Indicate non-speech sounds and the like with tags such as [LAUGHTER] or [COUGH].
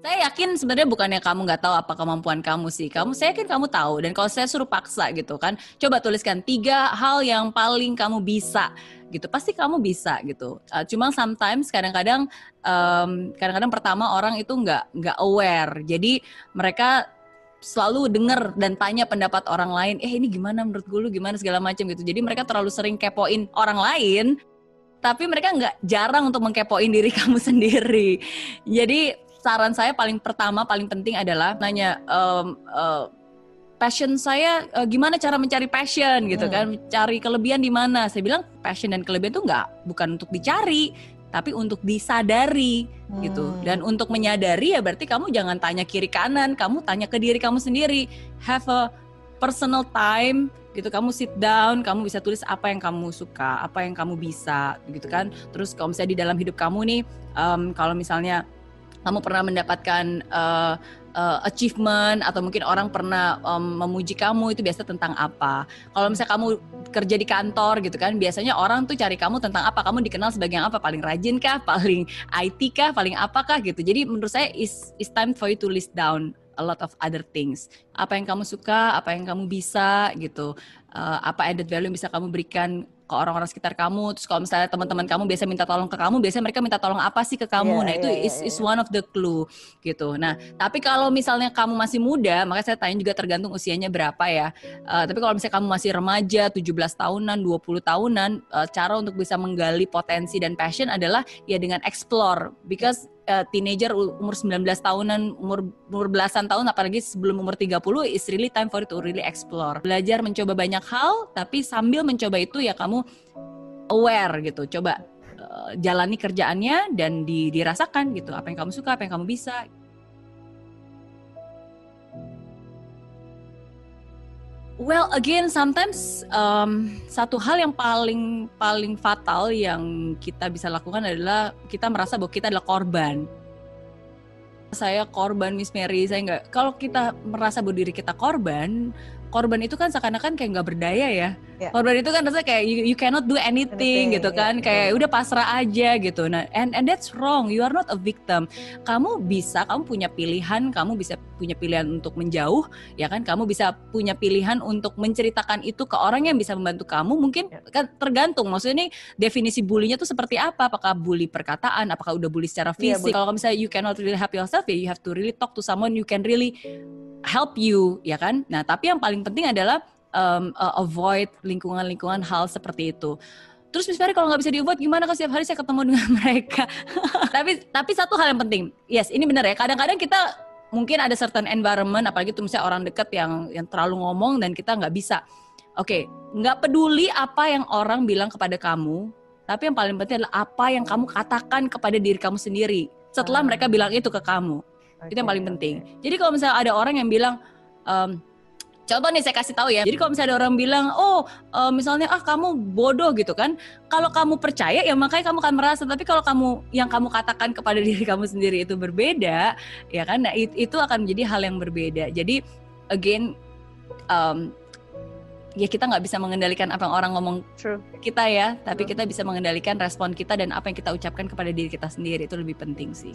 Saya yakin sebenarnya bukannya kamu nggak tahu apa kemampuan kamu sih. Kamu saya yakin kamu tahu. Dan kalau saya suruh paksa gitu kan, coba tuliskan tiga hal yang paling kamu bisa gitu. Pasti kamu bisa gitu. Uh, cuma sometimes kadang-kadang um, kadang-kadang pertama orang itu nggak nggak aware. Jadi mereka selalu dengar dan tanya pendapat orang lain. Eh ini gimana menurut gue lu gimana segala macam gitu. Jadi mereka terlalu sering kepoin orang lain tapi mereka nggak jarang untuk mengkepoin diri [LAUGHS] kamu sendiri. Jadi saran saya paling pertama paling penting adalah nanya um, uh, passion saya uh, gimana cara mencari passion gitu hmm. kan cari kelebihan di mana saya bilang passion dan kelebihan itu nggak bukan untuk dicari tapi untuk disadari gitu. hmm. gitu dan untuk menyadari ya berarti kamu jangan tanya kiri kanan kamu tanya ke diri kamu sendiri have a personal time gitu kamu sit down kamu bisa tulis apa yang kamu suka apa yang kamu bisa gitu kan terus kalau misalnya di dalam hidup kamu nih um, kalau misalnya kamu pernah mendapatkan uh, uh, achievement atau mungkin orang pernah um, memuji kamu itu biasa tentang apa. Kalau misalnya kamu kerja di kantor gitu kan, biasanya orang tuh cari kamu tentang apa. Kamu dikenal sebagai apa? Paling rajin kah? [LAUGHS] Paling IT kah? Paling apakah gitu. Jadi menurut saya is is time for you to list down a lot of other things. Apa yang kamu suka, apa yang kamu bisa gitu. Uh, apa added value yang bisa kamu berikan ke orang-orang sekitar kamu. Terus kalau misalnya teman-teman kamu biasa minta tolong ke kamu, biasanya mereka minta tolong apa sih ke kamu? Yeah, nah, itu yeah, is, yeah. is one of the clue gitu. Nah, tapi kalau misalnya kamu masih muda, maka saya tanya juga tergantung usianya berapa ya. Uh, tapi kalau misalnya kamu masih remaja, 17 tahunan, 20 tahunan, uh, cara untuk bisa menggali potensi dan passion adalah ya dengan explore because uh, teenager umur 19 tahunan, umur umur belasan tahun apalagi sebelum umur 30 is really time for it to really explore. Belajar mencoba banyak hal tapi sambil mencoba itu ya kamu aware gitu. Coba uh, jalani kerjaannya dan di, dirasakan gitu apa yang kamu suka, apa yang kamu bisa. Well, again, sometimes um, satu hal yang paling paling fatal yang kita bisa lakukan adalah kita merasa bahwa kita adalah korban. Saya korban Miss Mary, saya nggak. Kalau kita merasa bahwa diri kita korban, korban itu kan seakan-akan kayak nggak berdaya ya. Yeah. Korban itu kan rasanya kayak you, you cannot do anything, anything gitu kan, yeah. kayak udah pasrah aja gitu. Nah, and and that's wrong. You are not a victim. Kamu bisa, kamu punya pilihan, kamu bisa punya pilihan untuk menjauh, ya kan? Kamu bisa punya pilihan untuk menceritakan itu ke orang yang bisa membantu kamu. Mungkin yeah. kan tergantung. Maksudnya ini definisi bulinya tuh seperti apa? Apakah bully perkataan? Apakah udah bully secara iya, fisik? Yeah, Kalau misalnya you cannot really help yourself, ya you have to really talk to someone you can really help you ya kan nah tapi yang paling penting adalah um, uh, avoid lingkungan-lingkungan hal seperti itu Terus Miss Ferry kalau nggak bisa di avoid gimana kan setiap hari saya ketemu [LAUGHS] dengan mereka. tapi tapi satu hal yang penting, yes ini benar ya. Kadang-kadang kita mungkin ada certain environment, apalagi itu misalnya orang dekat yang yang terlalu ngomong dan kita nggak bisa. Oke, okay, nggak peduli apa yang orang bilang kepada kamu, tapi yang paling penting adalah apa yang kamu katakan kepada diri kamu sendiri setelah ah. mereka bilang itu ke kamu. Okay. Itu yang paling penting. Jadi kalau misalnya ada orang yang bilang, um, contoh nih saya kasih tahu ya. Jadi kalau misalnya ada orang bilang, oh uh, misalnya ah kamu bodoh gitu kan. Kalau kamu percaya ya makanya kamu akan merasa. Tapi kalau kamu yang kamu katakan kepada [LAUGHS] diri kamu sendiri itu berbeda, ya kan? Nah itu akan menjadi hal yang berbeda. Jadi again, um, ya kita nggak bisa mengendalikan apa yang orang ngomong True. kita ya, tapi True. kita bisa mengendalikan respon kita dan apa yang kita ucapkan kepada diri kita sendiri itu lebih penting sih.